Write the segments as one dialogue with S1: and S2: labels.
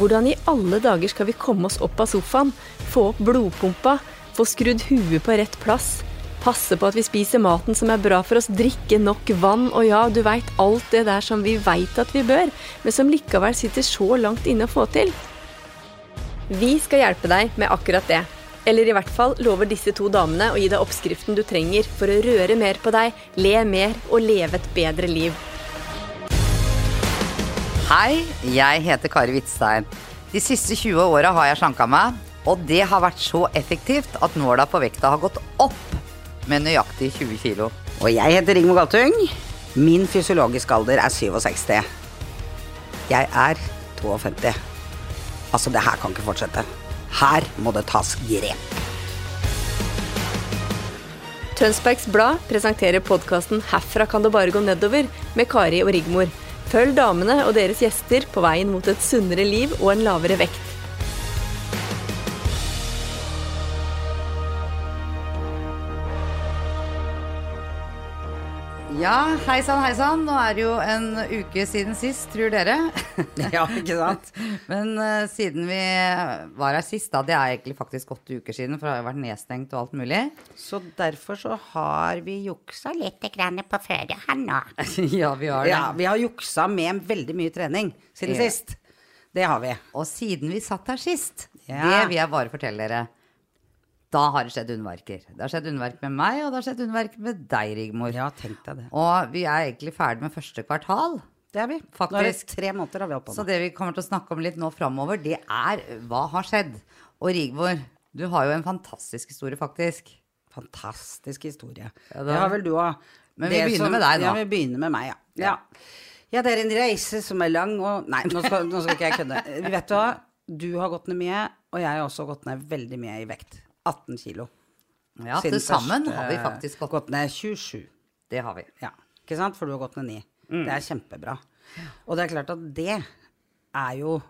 S1: Hvordan i alle dager skal vi komme oss opp av sofaen, få opp blodpumpa, få skrudd huet på rett plass, passe på at vi spiser maten som er bra for oss, drikke nok vann, og ja, du veit alt det der som vi veit at vi bør, men som likevel sitter så langt inne å få til? Vi skal hjelpe deg med akkurat det. Eller i hvert fall lover disse to damene å gi deg oppskriften du trenger for å røre mer på deg, le mer og leve et bedre liv.
S2: Hei, jeg heter Kari Hvitstein. De siste 20 åra har jeg slanka meg, og det har vært så effektivt at nåla på vekta har gått opp med nøyaktig 20 kilo.
S3: Og jeg heter Rigmor Galtung. Min fysiologiske alder er 67. Jeg er 52. Altså, det her kan ikke fortsette. Her må det tas grep.
S1: Tønsbergs Blad presenterer podkasten 'Herfra kan det bare gå nedover' med Kari og Rigmor. Følg damene og deres gjester på veien mot et sunnere liv og en lavere vekt.
S2: Ja, hei sann, hei sann. Nå er det jo en uke siden sist, tror dere.
S3: Ja, ikke sant?
S2: Men uh, siden vi var her sist, da, det er egentlig faktisk åtte uker siden, for det har jo vært nedstengt og alt mulig.
S3: Så derfor så har vi juksa litt grann på førehånd nå.
S2: ja, vi har det.
S3: Ja, vi har juksa med veldig mye trening siden
S2: Ja.
S3: sist. Det har vi.
S2: Og siden vi satt her sist,
S3: Ja.
S2: det vil jeg bare fortelle dere. Da har det skjedd underverker. Det har skjedd underverk med meg, og det har skjedd underverk med deg, Rigmor.
S3: Ja, tenk deg det.
S2: Og vi er egentlig ferdig med første kvartal.
S3: Det er vi.
S2: Faktisk.
S3: Nå er det tre måneder har vi holdt på
S2: Så det vi kommer til å snakke om litt nå framover, det er hva har skjedd. Og Rigmor, du har jo en fantastisk historie, faktisk.
S3: Fantastisk historie.
S2: Ja, det
S3: det har vel du òg.
S2: Men vi begynner med deg nå.
S3: Ja, vi begynner med meg, ja. ja. Ja, det er en reise som er lang og Nei, nå skal, nå skal ikke jeg kødde. Vet du hva? Du har gått ned mye, og jeg har også gått ned veldig mye i vekt. 18 kilo.
S2: Ja, til sammen
S3: første-
S2: har vi faktisk gått
S3: gått ned 27.
S2: Det har vi.
S3: Ja, ikke sant? For du har gått ned 9.
S2: Mm.
S3: Det er kjempebra. Og det er klart at det er jo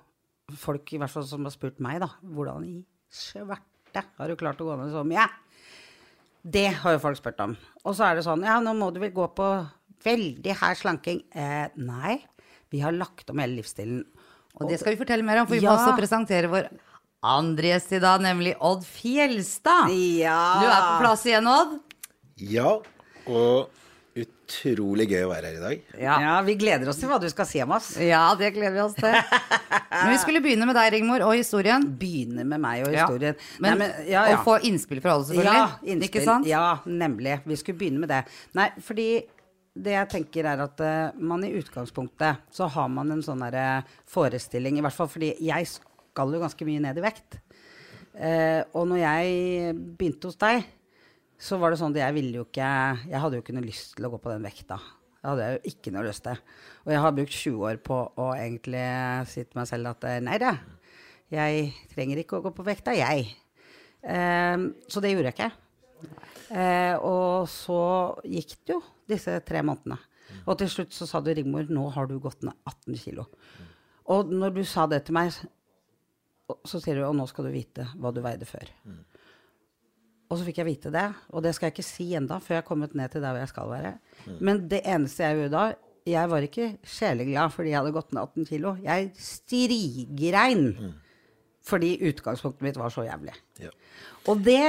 S3: folk i hvert fall som har spurt meg, da. Hvordan i svarte har du klart å gå ned så mye? Det har jo folk spurt om. Og så er det sånn, ja, nå må du vel gå på veldig hær slanking. Eh, nei, vi har lagt om hele livsstilen.
S2: Og det skal vi fortelle mer om, for vi må også presentere vår andre gjest i dag, nemlig Odd Fjelstad.
S3: Ja.
S2: Du er på plass igjen, Odd.
S4: Ja, og utrolig gøy å være her i dag.
S3: Ja. vi gleder oss til hva du skal si om oss.
S2: Ja, det gleder vi oss til. Men vi skulle begynne med deg, Rigmor, og historien.
S3: Begynne med meg og
S2: Ja.
S3: historien.
S2: Men,
S3: Nei, ja, ja.
S2: å få innspill fra alle, selvfølgelig.
S3: Ja, innspill.
S2: Ikke sant?
S3: Ja, nemlig. Vi skulle begynne med det. Nei, fordi det jeg tenker er at uh, man i utgangspunktet så har man en sånn derre forestilling, i hvert fall fordi jeg skal jo ganske mye ned i vekt. Eh, og når jeg begynte hos deg, så var det sånn at jeg ville jo ikke Jeg hadde jo ikke noe lyst til å gå på den vekta. Det hadde jeg jo ikke noe lyst til. Og jeg har brukt 20 år på å egentlig si til meg selv at eh, nei da, jeg trenger ikke å gå på vekta, jeg. Eh, så det gjorde jeg ikke. Eh, og så gikk det jo disse tre månedene. Og til slutt så sa du, Rigmor, nå har du gått ned 18 kilo. Og når du sa det til meg, så sier du, og nå skal du vite hva du veide før. Og så fikk jeg vite det, og det skal jeg ikke si enda, før jeg har kommet ned til der hvor jeg skal være. Men det eneste jeg gjorde da, jeg var ikke sjeleglad fordi jeg hadde gått ned 18 kilo. Jeg strigrein fordi utgangspunktet mitt var så jævlig.
S4: Ja.
S3: Og det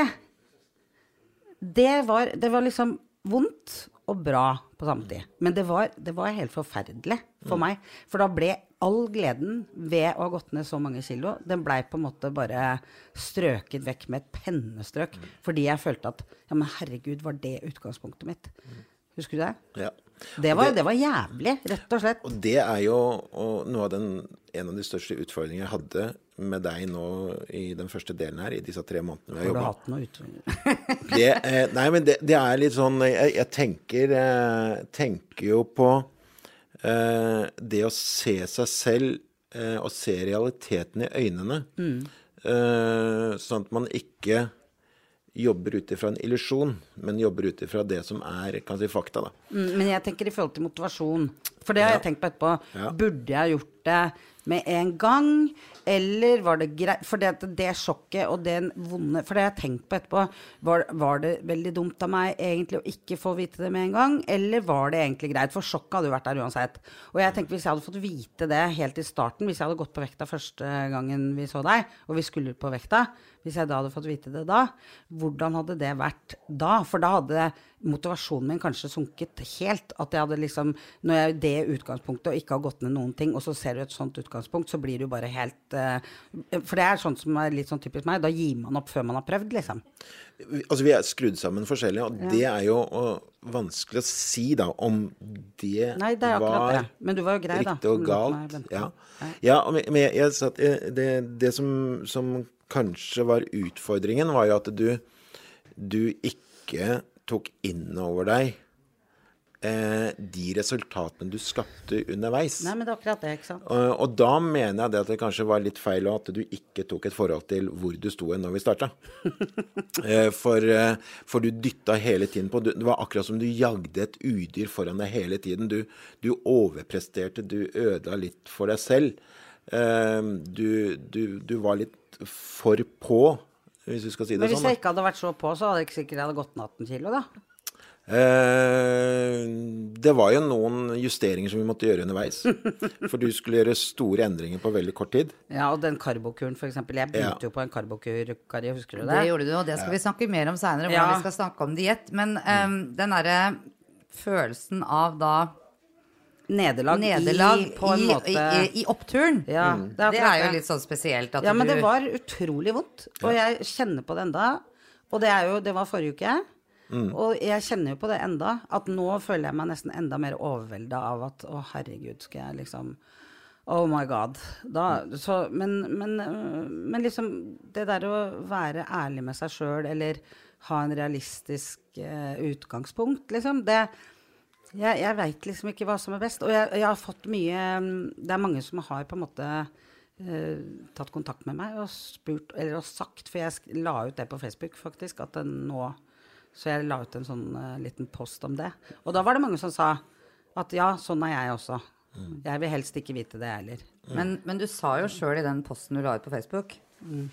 S3: det var, det var liksom vondt og bra på samme tid. Men det var, det var helt forferdelig for meg. For da ble all gleden ved å ha gått ned så mange kilo, den blei på en måte bare strøket vekk med et pennestrøk. Fordi jeg følte at ja, men herregud, var det utgangspunktet mitt? Husker du det?
S4: Ja.
S3: Det var, det var jævlig, rett og slett.
S4: Og det er jo og noe av den, en av de største utfordringene jeg hadde med deg nå i den første delen her, i disse tre månedene vi har
S3: Har du
S4: jobba.
S3: hatt noe utfordring?
S4: Det, eh, nei, men det, det er litt sånn Jeg, jeg tenker, eh, tenker jo på det å se seg selv eh, og se realiteten i øynene. Eh, sånn at man ikke jobber ut ifra en illusjon, men jobber ut ifra det som er si, fakta. da.
S3: Mm, Men jeg tenker i forhold til motivasjon. For det har jeg tenkt på etterpå. Burde jeg gjort det med en gang? Eller var det greit For det, det sjokket og den vonde For det har jeg tenkt på etterpå. Var, var det veldig dumt av meg egentlig å ikke få vite det med en gang? Eller var det egentlig greit? For sjokket hadde jo vært der uansett. Og jeg tenker hvis jeg hadde fått vite det helt i starten, hvis jeg hadde gått på vekta første gangen vi så deg, og vi skulle på vekta, hvis jeg da hadde fått vite det da, hvordan hadde det vært da? For da hadde motivasjonen min kanskje sunket helt. At jeg hadde liksom Når jeg i det utgangspunktet og ikke har gått ned noen ting, og så ser du et sånt utgangspunkt, så blir du bare helt uh, For det er sånn som er litt sånn typisk meg. Da gir man opp før man har prøvd, liksom.
S4: Altså, vi er skrudd sammen forskjellig, og det er jo og, vanskelig å si, da, om det
S3: Nei, det
S4: var
S3: det. Men du var grei, da,
S4: riktig og
S3: lot meg
S4: galt. Ja, ja men men jeg, jeg satt, eh, det, det som, som kanskje var utfordringen, var jo at du, du ikke tok inn over deg eh, de resultatene du skapte underveis.
S3: Nei, men det er akkurat det, ikke sant.
S4: Og, og da mener jeg det at det kanskje var litt feil og at du ikke tok et forhold til hvor du sto når vi starta. Eh, for, eh, for du dytta hele tiden på du, Det var akkurat som du jagde et udyr foran deg hele tiden. Du, du overpresterte, du ødela litt for deg selv. Eh, Du, du, du var litt for på, hvis vi skal si det
S3: Men hvis
S4: sånn.
S3: jeg ikke hadde vært så på, så hadde jeg ikke sikkert jeg hadde gått ned 18 kilo, da.
S4: Eh, det var jo noen justeringer som vi måtte gjøre underveis. For du skulle gjøre store endringer på veldig kort tid.
S3: Ja, og den karbokuren, for eksempel. Jeg begynte
S4: Ja.
S3: jo på en karbokur, Kari, husker du
S2: Det
S3: det?
S2: gjorde du, og det skal vi snakke mer om seinere, hvordan
S3: Ja.
S2: vi skal snakke om diett. Men um, den derre følelsen av da
S3: Nederlag,
S2: nederlag
S3: i, på en
S2: i,
S3: måte
S2: i, i oppturen,
S3: Ja,
S4: Mm.
S3: det er,
S2: det er jo litt sånn spesielt at
S3: Ja, men det var utrolig vondt. Og jeg kjenner på det enda. Og det er jo Det var forrige uke.
S4: Mm.
S3: Og jeg kjenner jo på det enda. At nå føler jeg meg nesten enda mer overvelda av at å, herregud, skal jeg liksom Oh my god. Da, så, men, men, men liksom Det der å være ærlig med seg sjøl, eller ha en realistisk eh, utgangspunkt, liksom, det jeg, jeg veit liksom ikke hva som er best. Og jeg, jeg har fått mye mm, Det er mange som har på en måte eh, tatt kontakt med meg og spurt, eller og sagt, for jeg la ut det på Facebook faktisk, at nå Så jeg la ut en sånn uh, liten post om det. Og da var det mange som sa at ja, sånn er jeg også. Jeg vil helst ikke vite det, jeg heller.
S2: Men, men du sa jo sjøl i den posten du la ut på Facebook,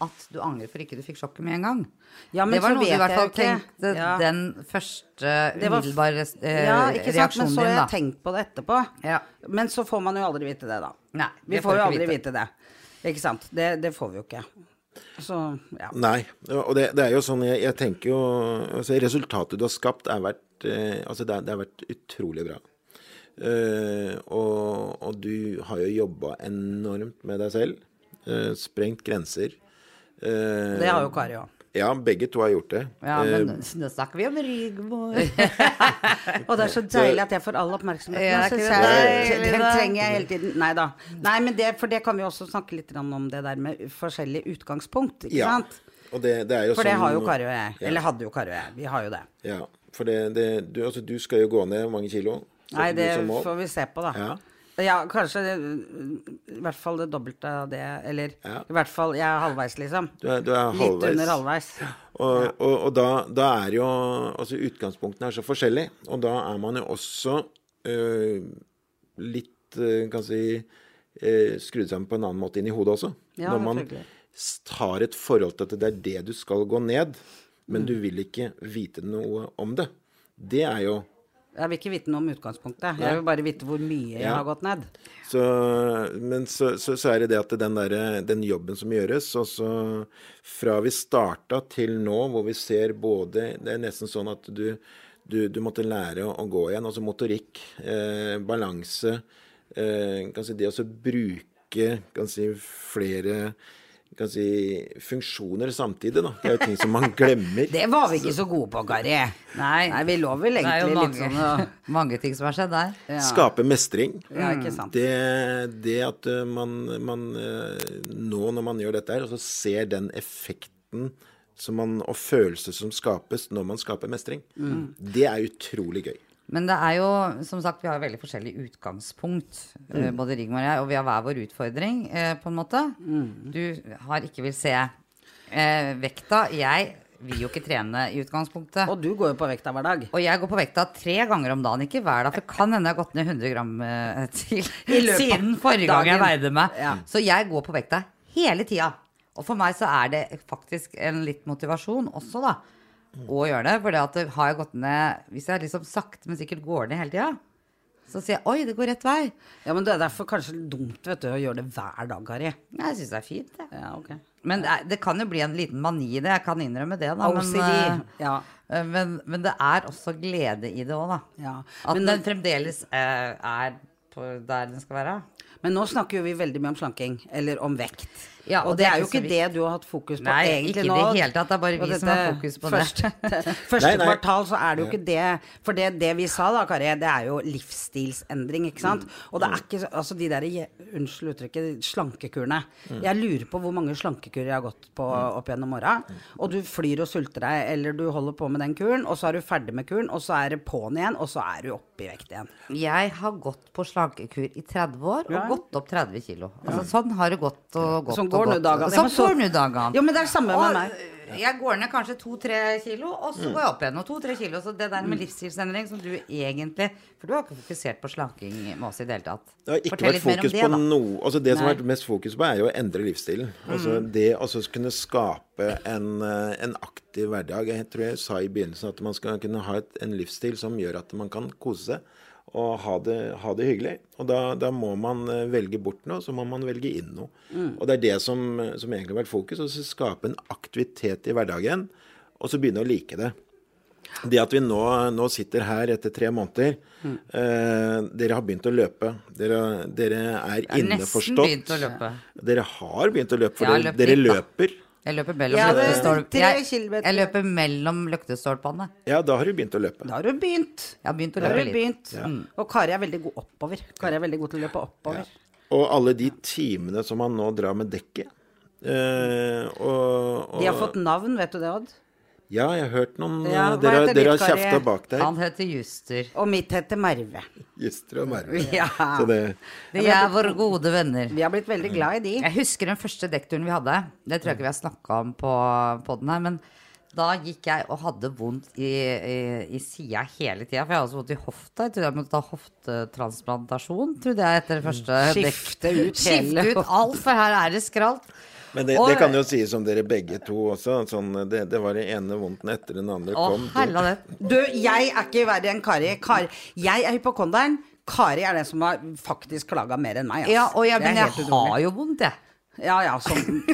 S2: at du angrer for ikke du fikk sjokket med en gang.
S3: Ja, men
S2: det var
S3: så
S2: noe du i hvert fall tenkte
S3: Ja.
S2: den første umiddelbare eh,
S3: Ja, ikke sant? Men så har jeg tenkt på det etterpå.
S2: Ja.
S3: Men så får man jo aldri vite det, da.
S2: Nei,
S3: Vi får jo
S2: aldri
S3: aldri vite det. Ikke sant. Det, det får vi jo ikke. Så ja.
S4: Nei. Og det, det er jo sånn Jeg, jeg tenker jo altså Resultatet du har skapt, er vært eh, Altså, det, det har vært utrolig bra. Eh, og, og du har jo jobba enormt med deg selv. eh, sprengt grenser. Eh,
S3: Det har jo Kari òg.
S4: Ja, begge to har gjort det.
S2: Ja,
S4: men
S2: men nå snakker vi om Rigmor.
S3: Og det er så deilig at jeg får all oppmerksomheten.
S2: Ja, det
S3: jeg. Den trenger jeg hele tiden. Nei da. Nei, men det, for det kan vi også snakke litt om, det der med forskjellig utgangspunkt. Ikke
S4: ja.
S3: sant?
S4: Og det, det er jo
S3: For det
S4: sånn
S3: har jo Kari og jeg.
S4: Ja.
S3: Eller hadde jo Kari og jeg. Vi har jo det.
S4: Ja, for det, det du, altså, du skal jo gå ned mange kilo?
S3: Nei, det får vi se på, da.
S4: Ja.
S3: Ja, kanskje i hvert fall det dobbelte av det. Eller
S4: Ja.
S3: i hvert fall Jeg er halvveis, liksom.
S4: Du er, du er
S3: Litt under halvveis.
S4: Og, og, og da, da er jo Altså utgangspunktene er så forskjellige. Og da er man jo også øh, litt øh, kan si øh, skrudd sammen på en annen måte inn i hodet også.
S3: Ja,
S4: Når man tar et forhold til at det er det du skal gå ned, men
S3: Mm.
S4: du vil ikke vite noe om det. Det er jo
S3: Jeg vil ikke vite noe om utgangspunktet. Jeg vil bare vite hvor mye jeg har gått ned.
S4: Så, men så, så, så er det det at den, der, den jobben som gjøres, og så fra vi starta til nå, hvor vi ser både Det er nesten sånn at du, du, du måtte lære å, å gå igjen. Altså motorikk, eh, balanse eh, kan si Det å bruke kan si, flere kan si, funksjoner samtidig, da. Det er jo ting som man glemmer.
S3: Det var vi ikke så gode på, Kari.
S2: Nei.
S3: Nei, vi lå vel
S2: Det er jo
S3: egentlig litt
S2: mange,
S3: sånn
S2: mange ting som har skjedd der.
S3: ja.
S4: Skape mestring.
S3: Ja, ikke sant.
S4: Det, det at uh, man, man uh, nå når man gjør dette her, og så ser den effekten som man, og følelser som skapes når man skaper mestring,
S3: Mm.
S4: det er utrolig gøy.
S2: Men det er jo, som sagt, vi har veldig forskjellig utgangspunkt, mm. både Rigmor og jeg, og vi har hver vår utfordring, eh, på en måte. Du har ikke vil se eh, vekta. Jeg vil jo ikke trene i utgangspunktet.
S3: Og du går jo på vekta hver dag.
S2: Og jeg går på vekta tre ganger om dagen, ikke hver dag. For kan hende jeg har gått ned 100 gram eh, til siden forrige gang jeg veide meg.
S3: Ja.
S2: Så jeg går på vekta hele tida. Og for meg så er det faktisk en litt motivasjon også, da. Å gjøre det. For det at har jeg gått ned Hvis jeg liksom sakte, men sikkert går ned hele tida, så sier jeg oi, det går rett vei.
S3: Ja, men det er derfor kanskje litt dumt vet du, å gjøre det hver dag, Kari.
S2: Jeg syns det er fint, det.
S3: Ja, okay.
S2: Men det, er, det kan jo bli en liten mani i det. Jeg kan innrømme det, da. Men, eh,
S3: Ja.
S2: eh, men, men det er også glede i det òg, da.
S3: ja.
S2: At
S3: Men,
S2: den fremdeles eh, er på der den skal være.
S3: Men nå snakker jo vi veldig mye om slanking, eller om vekt.
S2: Ja,
S3: og,
S2: og
S3: det,
S2: det er
S3: er jo
S2: ikke
S3: det du har hatt fokus på
S2: Nei,
S3: egentlig
S2: ikke i det hele tatt. Det er bare vi som har fokus på det.
S3: første, Første
S4: Nei, nei.
S3: kvartal så er det jo ikke det. For det, det vi sa da, Kari, det er jo livsstilsendring, ikke sant.
S2: Mm.
S3: Og det er ikke Altså de der, unnskyld uttrykket, slankekurene.
S2: Mm.
S3: Jeg lurer på hvor mange slankekurer jeg har gått på opp gjennom åra. Og du flyr og sulter deg, eller du holder på med den kuren, og så er du ferdig med kuren, og så er det på'n igjen, og så er du oppe i vekt igjen.
S2: Jeg har gått på slankekur i 30 år og
S3: Ja.
S2: Gått opp 30 kilo. Altså, sånn har det gått og gått
S3: Sånn
S2: og
S3: går nå
S2: gått. Sånn går nå dagene.
S3: Ja, men det er samme med meg.
S2: Jeg går ned kanskje to-tre kilo, og så går jeg opp igjen. Og to-tre kilo. Så det der
S3: Mm.
S2: med livsstilsendring som du egentlig For du har ikke fokusert på slanking med oss i det hele tatt.
S4: Det har ikke
S2: Fortell
S4: vært
S2: litt mer om
S4: fokus
S2: det,
S4: på
S2: da.
S4: noe altså Det som har vært mest fokus på, er jo å endre livsstilen. Altså Det å så kunne skape en, eh, en aktiv hverdag. Jeg tror jeg sa i begynnelsen at man skal kunne ha et, en livsstil som gjør at man kan kose seg og ha det, ha det hyggelig. Og da, da må man eh, velge bort noe, så må man velge inn noe. Og det er det som, som egentlig har vært fokus. Å skape en aktivitet i hverdagen, og så begynne å like det. Det at vi nå, nå sitter her etter tre måneder eh, Dere har begynt å løpe. Dere, dere er inneforstått. Dere har begynt å løpe, for dere, dere løper.
S2: Jeg løper mellom
S3: Ja, det
S2: løktestolp-
S3: tre
S2: jeg, jeg løper mellom løktestolpene.
S4: Ja, da har du begynt å løpe.
S3: Da har du begynt.
S2: Jeg har begynt å løpe litt.
S3: begynt. Og Kari er veldig god oppover. Kari er veldig god til å løpe oppover.
S4: Og alle de timene som han nå drar med dekket. Eh, og, og
S3: De har fått navn, vet du det, Odd?
S4: Ja, jeg har hørt noen
S3: Ja,
S4: Dere, dere har kjefta bak der.
S2: Han heter Juster.
S3: Og mitt heter Merve.
S4: Juster og Merve.
S3: Ja.
S4: Så det
S2: Vi er våre gode venner.
S3: Vi har blitt veldig glad i de.
S2: Jeg husker den første dekkturen vi hadde. Det tror jeg ikke vi har snakka om på podden her. Men da gikk jeg og hadde vondt i, i, i sida hele tida. For jeg hadde så vondt i hofta. Jeg trodde jeg måtte ta hoftetransplantasjon. Trodde jeg etter det første.
S3: Skifte ut hele
S2: Skifte ut alt, for her er det skralt.
S4: Men det,
S2: Og-
S4: det kan jo sies om dere begge to også. Sånn, det, det var det ene vondten etter den andre
S2: Å,
S4: kom.
S2: helvete.
S3: Du, jeg er ikke verre enn Kari. Kari. Jeg er hypokonderen. Kari er den som har faktisk klaga mer enn meg. Altså.
S2: Ja, og jeg, men jeg
S3: utrolig.
S2: har jo vondt, jeg.
S3: Ja, ja, sånn.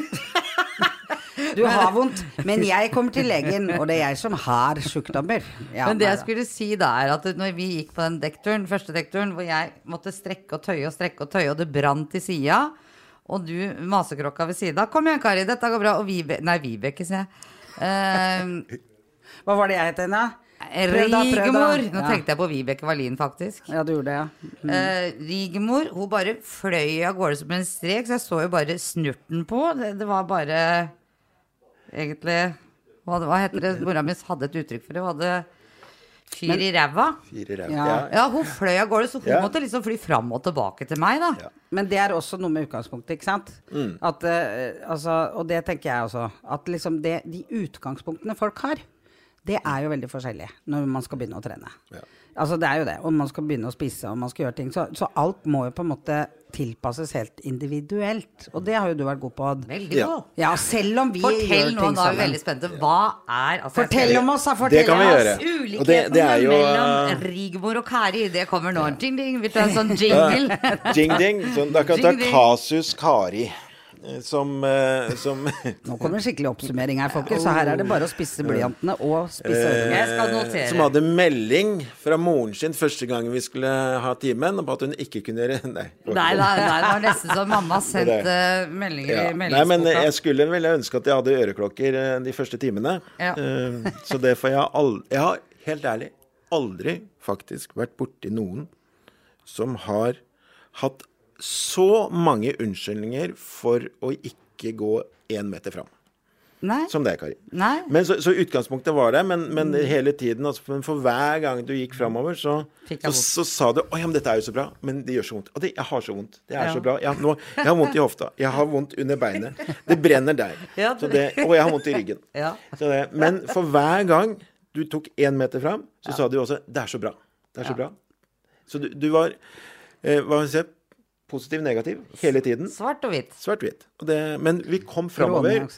S3: Du har vondt, men jeg kommer til legen, og det er jeg som har sjukdommer. Ja,
S2: Men det jeg skulle si da, er at når vi gikk på den dekkturen, første dekkturen, hvor jeg måtte strekke og tøye og strekke og tøye, og det brant i sida, og du masekrokka ved sida 'Kom igjen, Kari, dette går bra.' Og Vibe... Nei, Vibeke, sier jeg. Uh,
S3: Hva var det jeg het igjen, da? Prøv da.
S2: Rigmor! Nå
S3: Ja.
S2: tenkte jeg på Vibeke Wallin, faktisk.
S3: Ja, du gjorde det, ja.
S2: Eh, Rigmor hun bare fløy av gårde som en strek, så jeg så jo bare snurten på. Det, det var bare egentlig Hva, hva heter det? Mora mi hadde et uttrykk for det. Hun hadde fyr i ræva.
S3: Ja.
S4: Ja.
S2: Ja, hun fløy av gårde, så hun
S4: Ja.
S2: måtte liksom fly fram og tilbake til meg, da.
S3: Men det er også noe med utgangspunktet, ikke sant?
S4: Mm.
S3: At, uh, altså, og det tenker jeg også. At liksom det, de utgangspunktene folk har, det er jo veldig forskjellige når man skal begynne å trene.
S4: Ja.
S3: Altså det er jo det. Om man skal begynne å spise og man skal gjøre ting. Så, så alt må jo på en måte tilpasses helt individuelt. Og det har jo du vært god på. Odd.
S2: Veldig
S4: Ja.
S2: god.
S3: Ja, selv om vi
S2: Fortell
S3: gjør
S2: nå,
S3: nå
S2: da er vi veldig spente. Hva er altså,
S3: Fortell
S2: skal-
S3: om oss, da!
S4: Det
S3: Fortell
S4: kan vi
S3: oss.
S2: Ulikhetene
S4: Og det- det er jo,
S2: mellom
S4: eh,
S2: Rigmor og Kari, det kommer nå. Ding, ding. Vil du ha en sånn jingle?
S4: Ding, ding. Sånn, da kan du ta. Kasus Kari. Eh, Som, eh, som
S3: Nå kommer en skikkelig oppsummering her, folkens. Så her er det bare å spisse blyantene og spisse ørene.
S2: Jeg.
S4: Som hadde melding fra moren sin første gang vi skulle ha timen, om at hun ikke kunne gjøre Nei.
S2: Nei, nei, nei, det var nesten som mamma sendte meldinger
S4: Ja.
S2: i
S4: Nei, men jeg skulle ville ønske at jeg hadde øreklokker eh, de første timene.
S2: Ja.
S4: Eh, Så det får jeg aldri Jeg har helt ærlig aldri faktisk vært borti noen som har hatt så mange unnskyldninger for å ikke gå én meter fram.
S2: Nei.
S4: som det, Kari.
S2: Nei.
S4: Men så, så utgangspunktet var det, men, men hele tiden, altså, for- for hver gang du gikk framover, så, så, så sa du 'Å ja, men dette er jo så bra', men det gjør så vondt. Og det, jeg har så vondt. Det er
S2: Ja.
S4: så bra. Jeg, nå, jeg har vondt i hofta. Jeg har vondt under beinet. Det brenner der.
S2: Ja,
S4: Så det, og jeg har vondt i ryggen.
S2: Ja.
S4: Så det, men for hver gang du tok én meter fram, så sa du også 'Det er så bra'. Det er så bra. Så du, du var eh, Hva skal jeg si Positiv, negativ hele tiden.
S2: Svart og hvitt.
S4: Svart-hvitt. Og det- Men vi kom framover.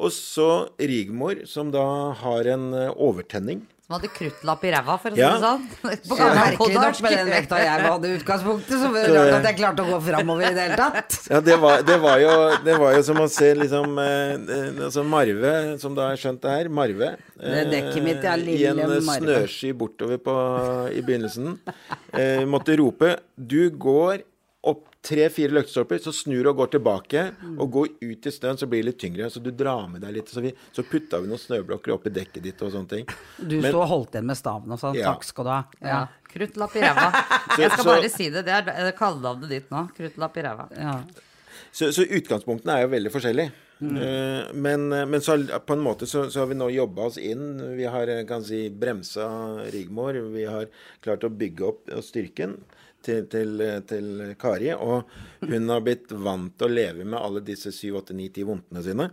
S4: Og så Rigmor, som da har en eh, overtenning.
S2: Som hadde kruttlapp i ræva, for å si
S4: Ja.
S2: det sånn. På
S3: Ja, merkelig nok med den vekta jeg hadde i utgangspunktet, så var det rart at jeg klarte å gå framover i det hele tatt.
S4: Ja, det var, det var, jo, det var jo som å se liksom eh, eh, altså Marve, som da har skjønt det her, Marve eh,
S3: Det dekket mitt, ja,
S4: I en eh, snøsky bortover på, i begynnelsen. Eh, måtte rope 'Du går tre-fire løktestolper, så snur du og går tilbake, og går ut i snøen, så blir det litt tyngre. Så du drar med deg litt. Så, vi, så putta vi noen snøblokker oppi dekket ditt og sånne ting.
S3: Du
S4: Men-
S3: sto og holdt igjen med staven og sånn.
S4: Ja.
S3: Takk skal du ha.
S2: Ja. Kruttlapp i ræva. Jeg skal
S4: så-
S2: bare si det. Det er det kallenavnet ditt nå. Kruttlapp i ræva.
S3: Ja.
S4: Så, så utgangspunktene er jo veldig forskjellige. Mm. men, eh, men så på en måte så, så har vi nå jobba oss inn. Vi har eh, kan si, bremsa Rigmor. Vi har klart å bygge opp eh, styrken til, til, eh, til Kari. Og hun har blitt vant til å leve med alle disse 7, 8, 9, 10 vondtene sine.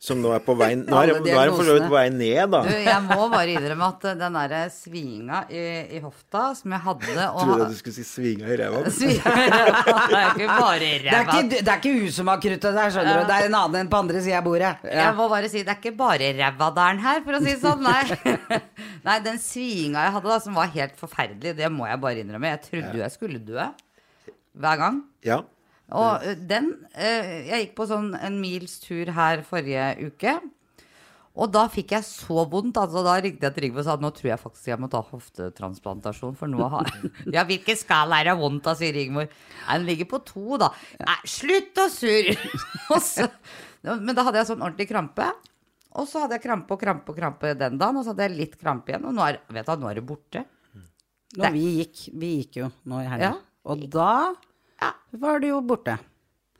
S4: Som nå er på vei Nå er, nå er hun for så vidt på vei ned, da.
S2: Du, jeg må bare innrømme at den derre svinga i, i hofta som jeg hadde og
S4: Trodde du skulle si svinga i ræva.
S2: Svinga i ræva er ikke bare
S3: Det,
S2: ræva.
S3: det er ikke hun som har kruttet der, skjønner du. Det er en annen enn på andre sida av bordet.
S2: Jeg må bare si, det er ikke bare rævadalen her, for å si det sånn. Nei. Nei, den svinga jeg hadde da, som var helt forferdelig, det må jeg bare innrømme. Jeg trodde jeg skulle dø. Hver gang.
S4: Ja.
S2: Og den ø, Jeg gikk på sånn en mils tur her forrige uke. Og da fikk jeg så vondt. altså Da ringte jeg Rigmor og sa at nå tror jeg faktisk jeg må ta hoftetransplantasjon. For nå har Ja, hvilken skala er det vondt, da, sier Rigmor. Nei, den ligger på to, da. Nei, slutt å surre! Men da hadde jeg sånn ordentlig krampe. Og så hadde jeg krampe og krampe og krampe den dagen, og så hadde jeg litt krampe igjen. Og nå er, vet du, nå er det borte.
S3: Når vi gikk, vi gikk jo nå i helga.
S2: Ja.
S3: Og da
S2: Ja.
S3: var du jo borte.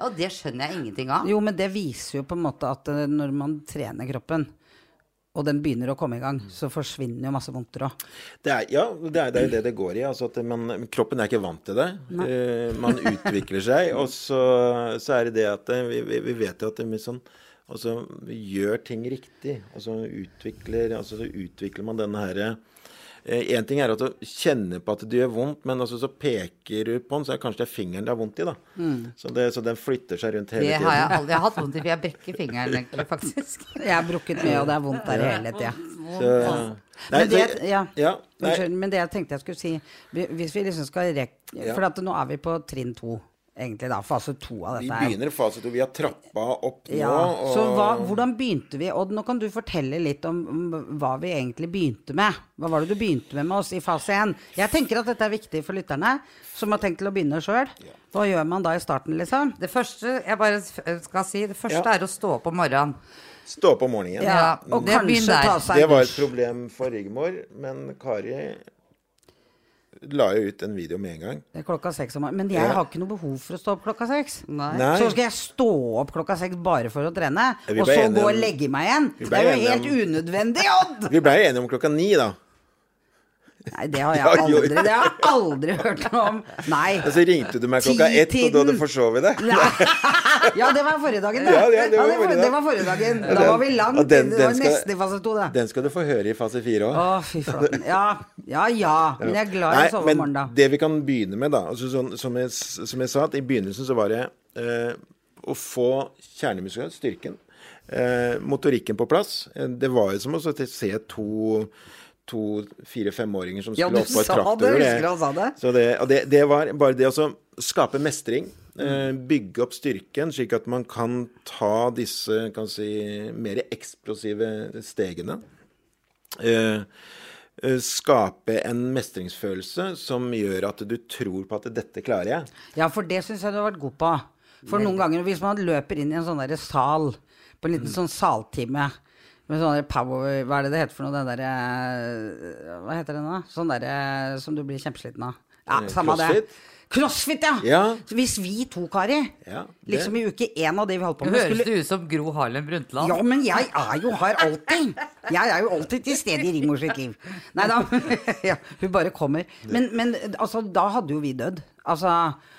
S2: Og det skjønner jeg ingenting av.
S3: Jo, men det viser jo på en måte at eh, når man trener kroppen, og den begynner å komme i gang, så forsvinner jo masse vondter òg.
S4: Er, ja, det er, det jo det det går i. Altså at man, kroppen er ikke vant til det. Uh, man utvikler seg, og så, så er det det at eh, vi, vi, vet jo at det er mye sånn Altså vi gjør ting riktig. Altså utvikler Altså så utvikler man denne herre Én ting er at du kjenner på at det gjør vondt, men altså så peker du på den, så er det kanskje det er fingeren det er vondt i. da. Så, det, så den flytter seg rundt hele
S2: Det
S4: tiden.
S2: har jeg aldri jeg har hatt vondt i, for jeg brekker fingeren egentlig, faktisk.
S3: Jeg har brukket mye, og det er vondt der hele tida. Men det, ja,
S4: ja,
S3: men det jeg tenkte jeg skulle si Hvis vi liksom skal
S4: rekke
S3: For at nå er vi på trinn to, egentlig, da. Fase to av dette her.
S4: begynner fase to. Vi har trappa opp nå.
S3: Ja,
S4: og,
S3: så hva, hvordan begynte vi? Odd, nå kan du fortelle litt om hva vi egentlig begynte med. Hva var det du begynte med med oss i fase 1? Jeg tenker at dette er viktig for lytterne, som har tenkt til å begynne sjøl. Hva gjør man da i starten, liksom?
S2: Det første jeg bare skal si, det første
S4: Ja.
S2: er å stå opp om morgenen.
S4: Stå opp om morgenen.
S2: Ja,
S3: og
S2: det
S3: kanskje ta seg
S4: Det var et problem for Rigmor, men Kari la jeg ut en video med en gang.
S3: Det er klokka seks om. Men jeg
S4: Ja.
S3: har ikke noe behov for å stå opp klokka seks.
S2: Nei.
S4: Nei.
S3: Så skal jeg stå opp klokka seks bare for å trene, og så gå og legge meg igjen? Det er jo helt
S4: om-
S3: unødvendig, Odd!
S4: Vi blei enige om klokka ni, da.
S3: Nei, det har jeg aldri, det har jeg aldri hørt noe om. Nei.
S4: Og så ringte du meg klokka ett, og hadde du
S3: Ti-tiden.
S4: forsovet deg.
S3: Ja, det var forrige dagen, det.
S4: Ja, det, det var
S3: det,
S4: forrige dag.
S3: det var forrige dagen. Da var vi langt
S4: og den-.
S3: Det var
S4: den skal-
S3: nesten i fase to, det.
S4: Den skal du få høre i fase fire òg.
S3: Å, fy flaten. Ja, ja, ja. Men jeg er glad i å sove om morgenen, da.
S4: det vi kan begynne med, da altså sånn, som, jeg, som jeg sa, at i begynnelsen så var det eh, å få kjernemuskelen, styrken, eh, motorikken på plass. Eh, Det var jo som å se to to fire-femåringer som skulle
S3: ja,
S4: opp på et traktorhjul.
S3: husker du sa det?
S4: Så det, og det, det var bare det å skape mestring. Eh, bygge opp styrken, slik at man kan ta disse kan si, mer eksplosive stegene. Eh, eh, skape en mestringsfølelse som gjør at du tror på at 'dette klarer jeg'.
S3: Ja, for det syns jeg du har vært god på. For noen ganger hvis man løper inn i en sånn derre sal, på en liten sånn saltime med sånn power Hva er det det heter for noe? Den derre Hva heter den da? Sånn derre som du blir kjempesliten av. Ja,
S4: Eh,
S3: samme det.
S4: crossfit?
S3: Crossfit, ja!
S4: Ja.
S3: Hvis vi to, Kari,
S4: Ja,
S3: liksom i uke én av det vi holdt på med
S2: høres
S3: skulle...
S2: det ut som Gro Harlem Brundtland.
S3: Ja, men jeg er jo her alltid. Jeg er jo alltid til stede i Rigmor sitt liv. Nei da. Ja, hun bare kommer. Men, men altså, da hadde jo vi dødd. Altså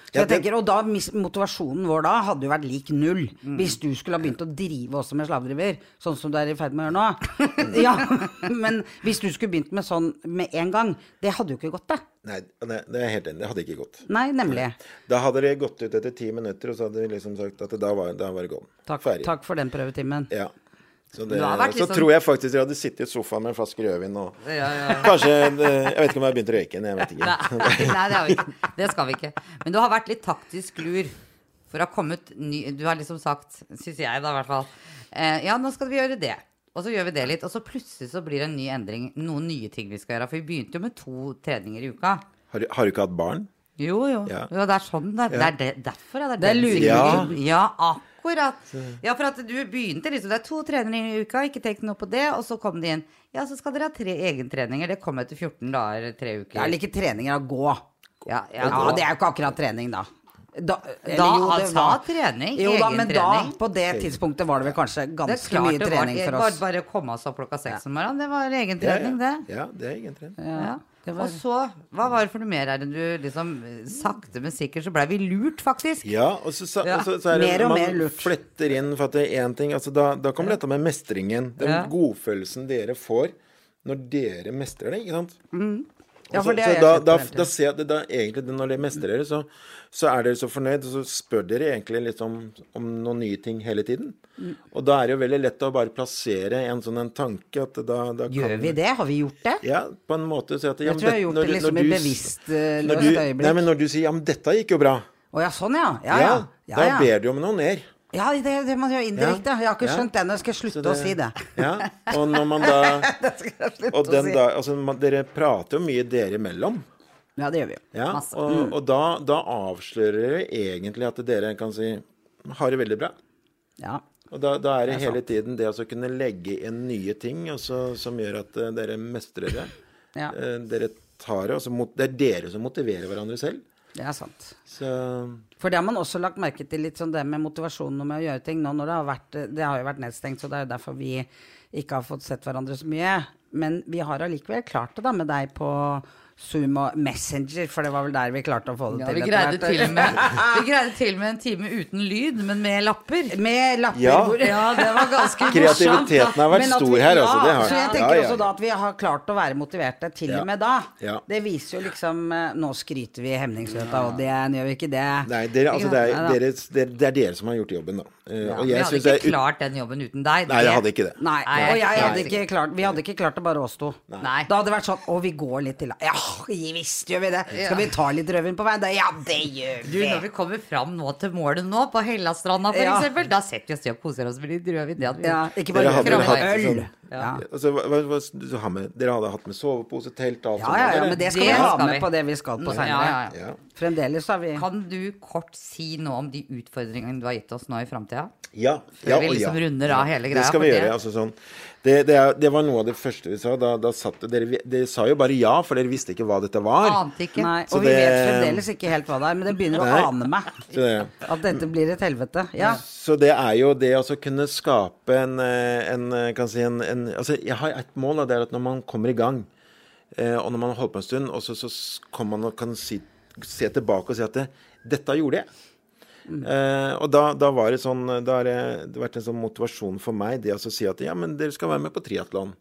S3: så jeg tenker, Og da motivasjonen vår da hadde jo vært lik null.
S2: Mm.
S3: Hvis du skulle ha begynt å drive også med slavedriver, sånn som du er i ferd med å gjøre nå. Ja, Men hvis du skulle begynt med sånn med en gang, det hadde jo ikke gått, det.
S4: Nei, det, det er helt enig. Det hadde ikke gått.
S3: Nei, nemlig.
S4: Da hadde det gått ut etter ti minutter, og så hadde vi liksom sagt at da var, da var det gone.
S3: Takk, takk for den prøvetimen.
S4: Ja. Så, det, så
S2: sånn-
S4: tror jeg faktisk jeg hadde sittet i sofaen med en flaske rødvin og
S2: Ja, ja.
S4: Kanskje eh, Jeg vet ikke om jeg har begynt å røyke igjen. Jeg vet ikke.
S2: Nei, nei det, har vi ikke. det skal vi ikke. Men du har vært litt taktisk lur. For det har kommet ny Du har liksom sagt, syns jeg da i hvert fall eh, Ja, nå skal vi gjøre det. Og så gjør vi det litt. Og så plutselig så blir det en ny endring. Noen nye ting vi skal gjøre. For vi begynte jo med to treninger i uka.
S4: Har, du- har du ikke hatt barn?
S2: Jo, jo.
S4: Ja.
S2: jo det er sånn det er. Det er det, derfor ja. det,
S3: Det er luring.
S2: Ja. Ja, akkurat. Ja, for at du begynte liksom Det er to treninger i uka, ikke tenk noe på det. Og så kom det inn Ja, så skal dere ha tre egentreninger. Det kom etter 14 dager, tre uker.
S3: Det er ikke treninger, å gå.
S2: ja, ja,
S3: Ja, det er jo ikke akkurat trening, da. Da,
S2: Da,
S3: jo, det
S2: altså,
S3: var-
S2: trening,
S3: Jo da,
S2: egen
S3: men da, på det tidspunktet, var det vel kanskje
S2: Det
S3: ganske
S2: klart
S3: mye
S2: det var
S3: trening for oss.
S2: bare å komme oss opp klokka seks om morgenen. Det var
S4: Ja,
S2: egentrening,
S4: ja.
S2: det.
S4: ja, det er egentrening Ja,
S2: Ja.
S3: Det var-
S2: Og så, hva var det for noe mer her? Du liksom sakte, men sikkert så blei vi lurt, faktisk.
S4: Ja, og så, så,
S2: Ja.
S4: og så, så er det
S3: Mer og
S4: man
S3: mer lurt.
S4: fletter inn for at det er én ting altså da, da kommer dette med mestringen. Den
S2: Ja.
S4: godfølelsen dere får når dere mestrer det, ikke sant?
S3: Ja, for det
S4: så
S3: jeg
S4: da, da, da ser jeg da, egentlig når dere mestrer det, så, så er dere så fornøyd, og så spør dere egentlig litt om, om noen nye ting hele tiden.
S3: Mm.
S4: Og da er det jo veldig lett å bare plassere en sånn en tanke at da, da
S3: Gjør vi det? Har vi gjort det?
S4: Ja, på en måte Så at ja,
S3: Jeg tror jeg har gjort
S4: når
S3: det
S4: du-
S3: liksom i
S4: du
S3: bevisst eh, løst øyeblikk.
S4: Nei, men når du sier ja, men dette gikk jo bra.
S3: Å ja, sånn ja. Ja ja. ja,
S4: da ber du om noe mer.
S3: Ja det det man gjør indirekte. Jeg har ikke skjønt det den. Jeg skal
S4: slutte
S3: slutte å si det.
S4: Ja, og når man da
S3: Det
S4: Og den
S3: si.
S4: da, altså, man, dere prater jo mye dere imellom.
S3: Ja, det gjør vi jo.
S4: Ja,
S2: Masse.
S4: og, og da, da avslører dere egentlig at dere kan si har det veldig bra.
S3: Ja.
S4: Og da, da er det,
S3: Det er
S4: hele tiden det å kunne legge inn nye ting også, som gjør at eh, dere mestrer det.
S3: Ja.
S4: Eh, dere tar det, mot, det er dere som motiverer hverandre selv.
S3: Det er sant.
S4: Så
S3: For det har man også lagt merke til, litt sånn det med motivasjonen og med å gjøre ting nå når det har vært Det har jo vært nedstengt, så det er jo derfor vi ikke har fått sett hverandre så mye. Men vi har allikevel klart det da med deg på Zoom og Messenger, for det var vel der vi klarte å få det
S2: Ja,
S3: til.
S2: vi greide, til med, vi greide til med en time uten lyd, men med lapper.
S3: Med lapper
S4: Ja.
S2: Ja, det var ganske morsomt.
S4: kreativiteten har vært
S3: Men
S4: stor
S3: vi-
S4: her,
S3: ja,
S4: altså. Det har
S3: Så jeg tenker
S4: ja,
S3: også da at vi har klart å være motiverte til
S4: Ja.
S3: og med da.
S4: Ja.
S3: Det viser jo liksom eh, Nå skryter vi hemningsløst av Oddien, gjør vi ikke det?
S4: Nei, dere, altså, det, er, dere, det, det er dere som har gjort jobben, da. Eh,
S3: Ja,
S4: og
S2: Vi hadde ikke
S4: det
S2: klart den jobben uten deg.
S4: Nei, jeg hadde ikke det.
S3: Nei,
S2: Nei,
S3: og jeg hadde ikke klart Vi hadde ikke klart det bare oss to.
S2: Nei.
S3: Da hadde det vært sånn Å, vi går litt til Ja, visst jo vi det. Skal vi ta litt rødvin på veien? Da, Ja, det gjør
S2: Du,
S3: vi.
S2: når vi kommer fram nå til målet nå, på Hellastranda f.eks.,
S3: Ja.
S2: da setter vi oss ned og koser oss med litt rødvin. Det hadde vi
S3: Ja, ikke bare rødvin, øl.
S4: sånn-
S3: Ja.
S4: Altså, hva, hva, har med, dere hadde hatt med sovepose, telt, alt
S3: Ja, ja, ja, men det skal
S2: Det
S3: vi ha
S2: skal
S3: med
S2: vi.
S3: på det vi skal på senere.
S2: ja, ja.
S4: Ja.
S3: Fremdeles har vi
S2: Kan du kort si noe om de utfordringene du har gitt oss nå i framtida?
S4: Ja,
S2: Før
S4: ja,
S2: vi liksom
S4: ja.
S2: runder av hele greia,
S4: Det skal vi gjøre. altså sånn. Det, det, det var noe av det første vi sa. Da, da satt dere, dere sa jo bare ja, for dere visste ikke hva dette var.
S2: Ante ikke.
S3: Nei,
S4: Så
S3: og vi vet fremdeles ikke helt hva det er, men det begynner å ane meg
S4: det,
S3: at dette blir et helvete. Ja.
S4: så det er jo det å så kunne skape en, eh, en eh, kan si en, en Altså, jeg har et mål, og det er at når man kommer i gang, eh, og når man har holdt på en stund, og så, så kommer man og kan si, se tilbake og si at det, 'dette gjorde jeg'. Eh, og da, da var det sånn Da har det, det vært en sånn motivasjon for meg det å si at ja, men dere skal være med på triatlon.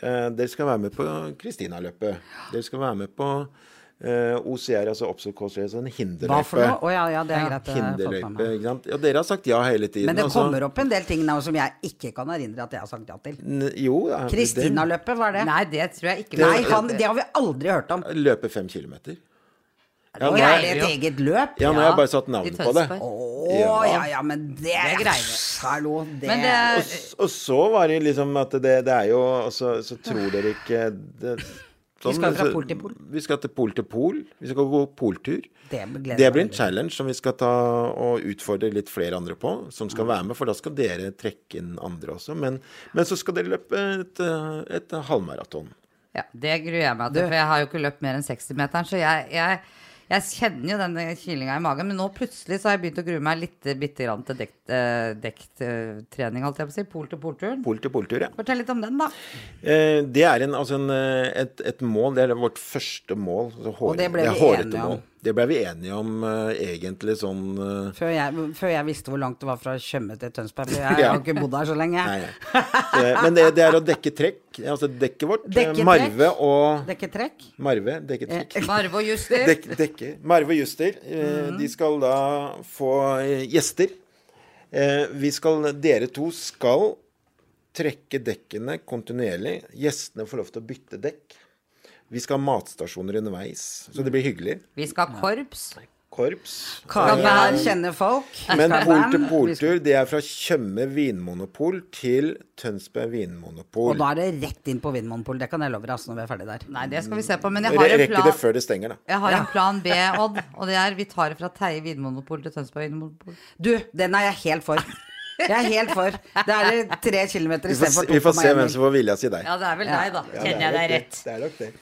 S4: Eh, dere skal være med på Kristina-løpet. Dere skal være med på eh, OCR, altså Obstacle Course Race, en hinderløype.
S3: Oh, ja, ja, det er det
S4: Hinderløype, ikke sant. Ja, dere har sagt ja hele tiden.
S3: Men det
S4: altså.
S3: kommer opp en del ting nå som jeg ikke kan erindre at jeg har sagt ja til.
S4: N- Jo. ja, det-
S3: Kristina-løpet, hva er det?
S2: Nei, det tror jeg ikke.
S3: Nei, han, det har vi aldri hørt om.
S4: Løpe fem kilometer. Ja, nå
S3: er det et eget løp?
S4: ja, nå har jeg bare satt
S2: navnet
S4: navn på det.
S3: Å
S4: Ja.
S3: ja, ja, men det,
S2: Det greier.
S3: Hallo, det,
S2: Men det
S4: Og, og så var det liksom at det, det er jo Og så, så tror dere ikke det,
S3: Vi skal fra pol til pol.
S4: Vi skal til pol til pol. Vi skal gå poltur.
S3: Det
S4: Det blir en challenge som vi skal ta og utfordre litt flere andre på, som skal være med. For da skal dere trekke inn andre også. Men, men så skal dere løpe et, et halvmaraton.
S2: Ja, det gruer jeg meg til, for jeg har jo ikke løpt mer enn 60-meteren. Så jeg, jeg, Jeg kjenner jo den kilinga i magen, men nå plutselig så har jeg begynt å grue meg litt bitte grann til dekt, eh, holdt jeg på å si. Pol til polturen.
S4: Pol til poltur, ja.
S2: Fortell litt om den, da.
S4: Eh, det er en, altså en, eh, et, et mål. Det er vårt første mål. Altså, hår,
S3: Og det ble vi enige om.
S4: Det ble vi enige om uh, egentlig sånn uh...
S3: Før jeg, før jeg visste hvor langt det var fra Tjøme til Tønsberg. For jeg
S4: Ja.
S3: har ikke bodd her så lenge.
S4: Nei, ja. Så, Men det, det er å dekke trekk. Altså dekket vårt.
S3: Dekketrekk.
S4: Marve og
S3: Dekke trekk.
S4: Marve, dekke trekk.
S2: Marve og Juster.
S4: Dek, dekke. Marve og Juster. Eh, De skal da få eh, gjester. Eh, vi skal, dere to skal trekke dekkene kontinuerlig. Gjestene får lov til å bytte dekk. Vi skal ha matstasjoner underveis, så det blir hyggelig.
S2: Vi skal ha korps.
S4: Korps.
S2: Ja.
S3: her kjenner folk.
S4: Men Pol til poltur, det er fra Tjøme vinmonopol til Tønsberg vinmonopol.
S3: Og da er det rett inn på Vinmonopol. Det kan jeg love deg altså, når vi er ferdig der.
S2: Nei, det skal vi se på. Men jeg har en
S4: Rekke det før det stenger, da.
S2: jeg har en plan B, Odd. Og det er vi tar det fra Teie vinmonopol til Tønsberg vinmonopol.
S3: Du, den er jeg helt for. Jeg er helt for. Det er tre kilometer istedenfor to
S4: vi får se hvem som får vilja si deg.
S2: Ja, det er vel deg, da. Kjenner
S4: er
S2: jeg deg rett.
S4: det. Det er nok det.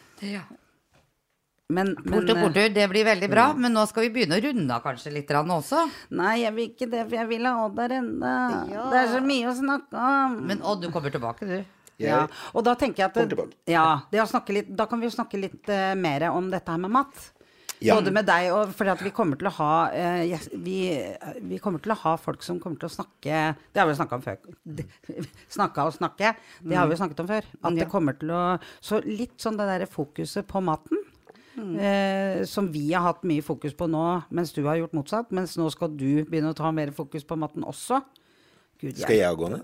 S3: Men,
S2: Pol
S3: men eh,
S2: poltur, det blir veldig bra. Men nå skal vi begynne å runde av kanskje litt også.
S3: Nei, jeg vil ikke det, for jeg vil ha Odd der ennå. Det er så mye å snakke om.
S2: Men Odd, du kommer tilbake, du.
S3: ja. Og da tenker jeg at ja, det å litt, Da kan vi jo snakke litt uh, mer om dette her med mat.
S4: Ja.
S3: Både med deg og fordi at vi kommer til å ha uh, vi, vi kommer til å ha folk som kommer til å snakke Det har vi snakka om før. Snakka og snakke. Det har vi jo snakket om før. At det kommer til å Så litt sånn det derre fokuset på maten. Eh, som vi har hatt mye fokus på nå, mens du har gjort motsatt. Mens nå skal du begynne å ta mer fokus på maten også. Gud,
S4: Skal jeg gå ned?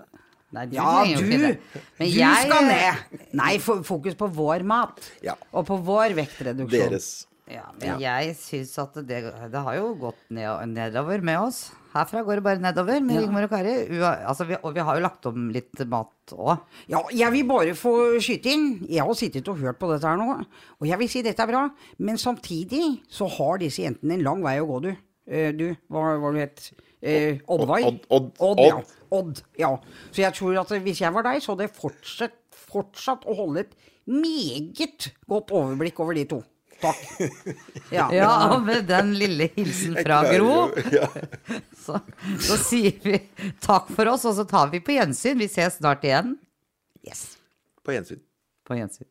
S2: Nei, du
S3: ja, du!
S2: Men
S3: du
S2: jeg-
S3: skal ned! Nei, fokus på vår mat.
S4: Ja.
S3: Og på vår vektreduksjon.
S4: Deres.
S2: Ja, men jeg syns at det, det har jo gått ned, nedover med oss. Herfra går det bare nedover med Rigmor og Kari. Altså, vi, og vi har jo lagt om litt mat òg.
S3: Ja, jeg vil bare få skyte inn. Jeg har sittet og hørt på dette her nå, og jeg vil si dette er bra. Men samtidig så har disse jentene en lang vei å gå, du. Eh, du, hva var du het? Eh, Oddveig?
S4: Odd- Odd-
S3: Odd, ja.
S4: Odd.
S3: Odd, ja. Så jeg tror at hvis jeg var deg, så hadde jeg fortsatt, fortsatt å holde et meget godt overblikk over de to. Takk. Ja.
S2: Ja, med den lille hilsen fra Gro, så, så sier vi takk for oss, og så tar vi på gjensyn. Vi ses snart igjen. Yes.
S4: På gjensyn.
S2: På gjensyn.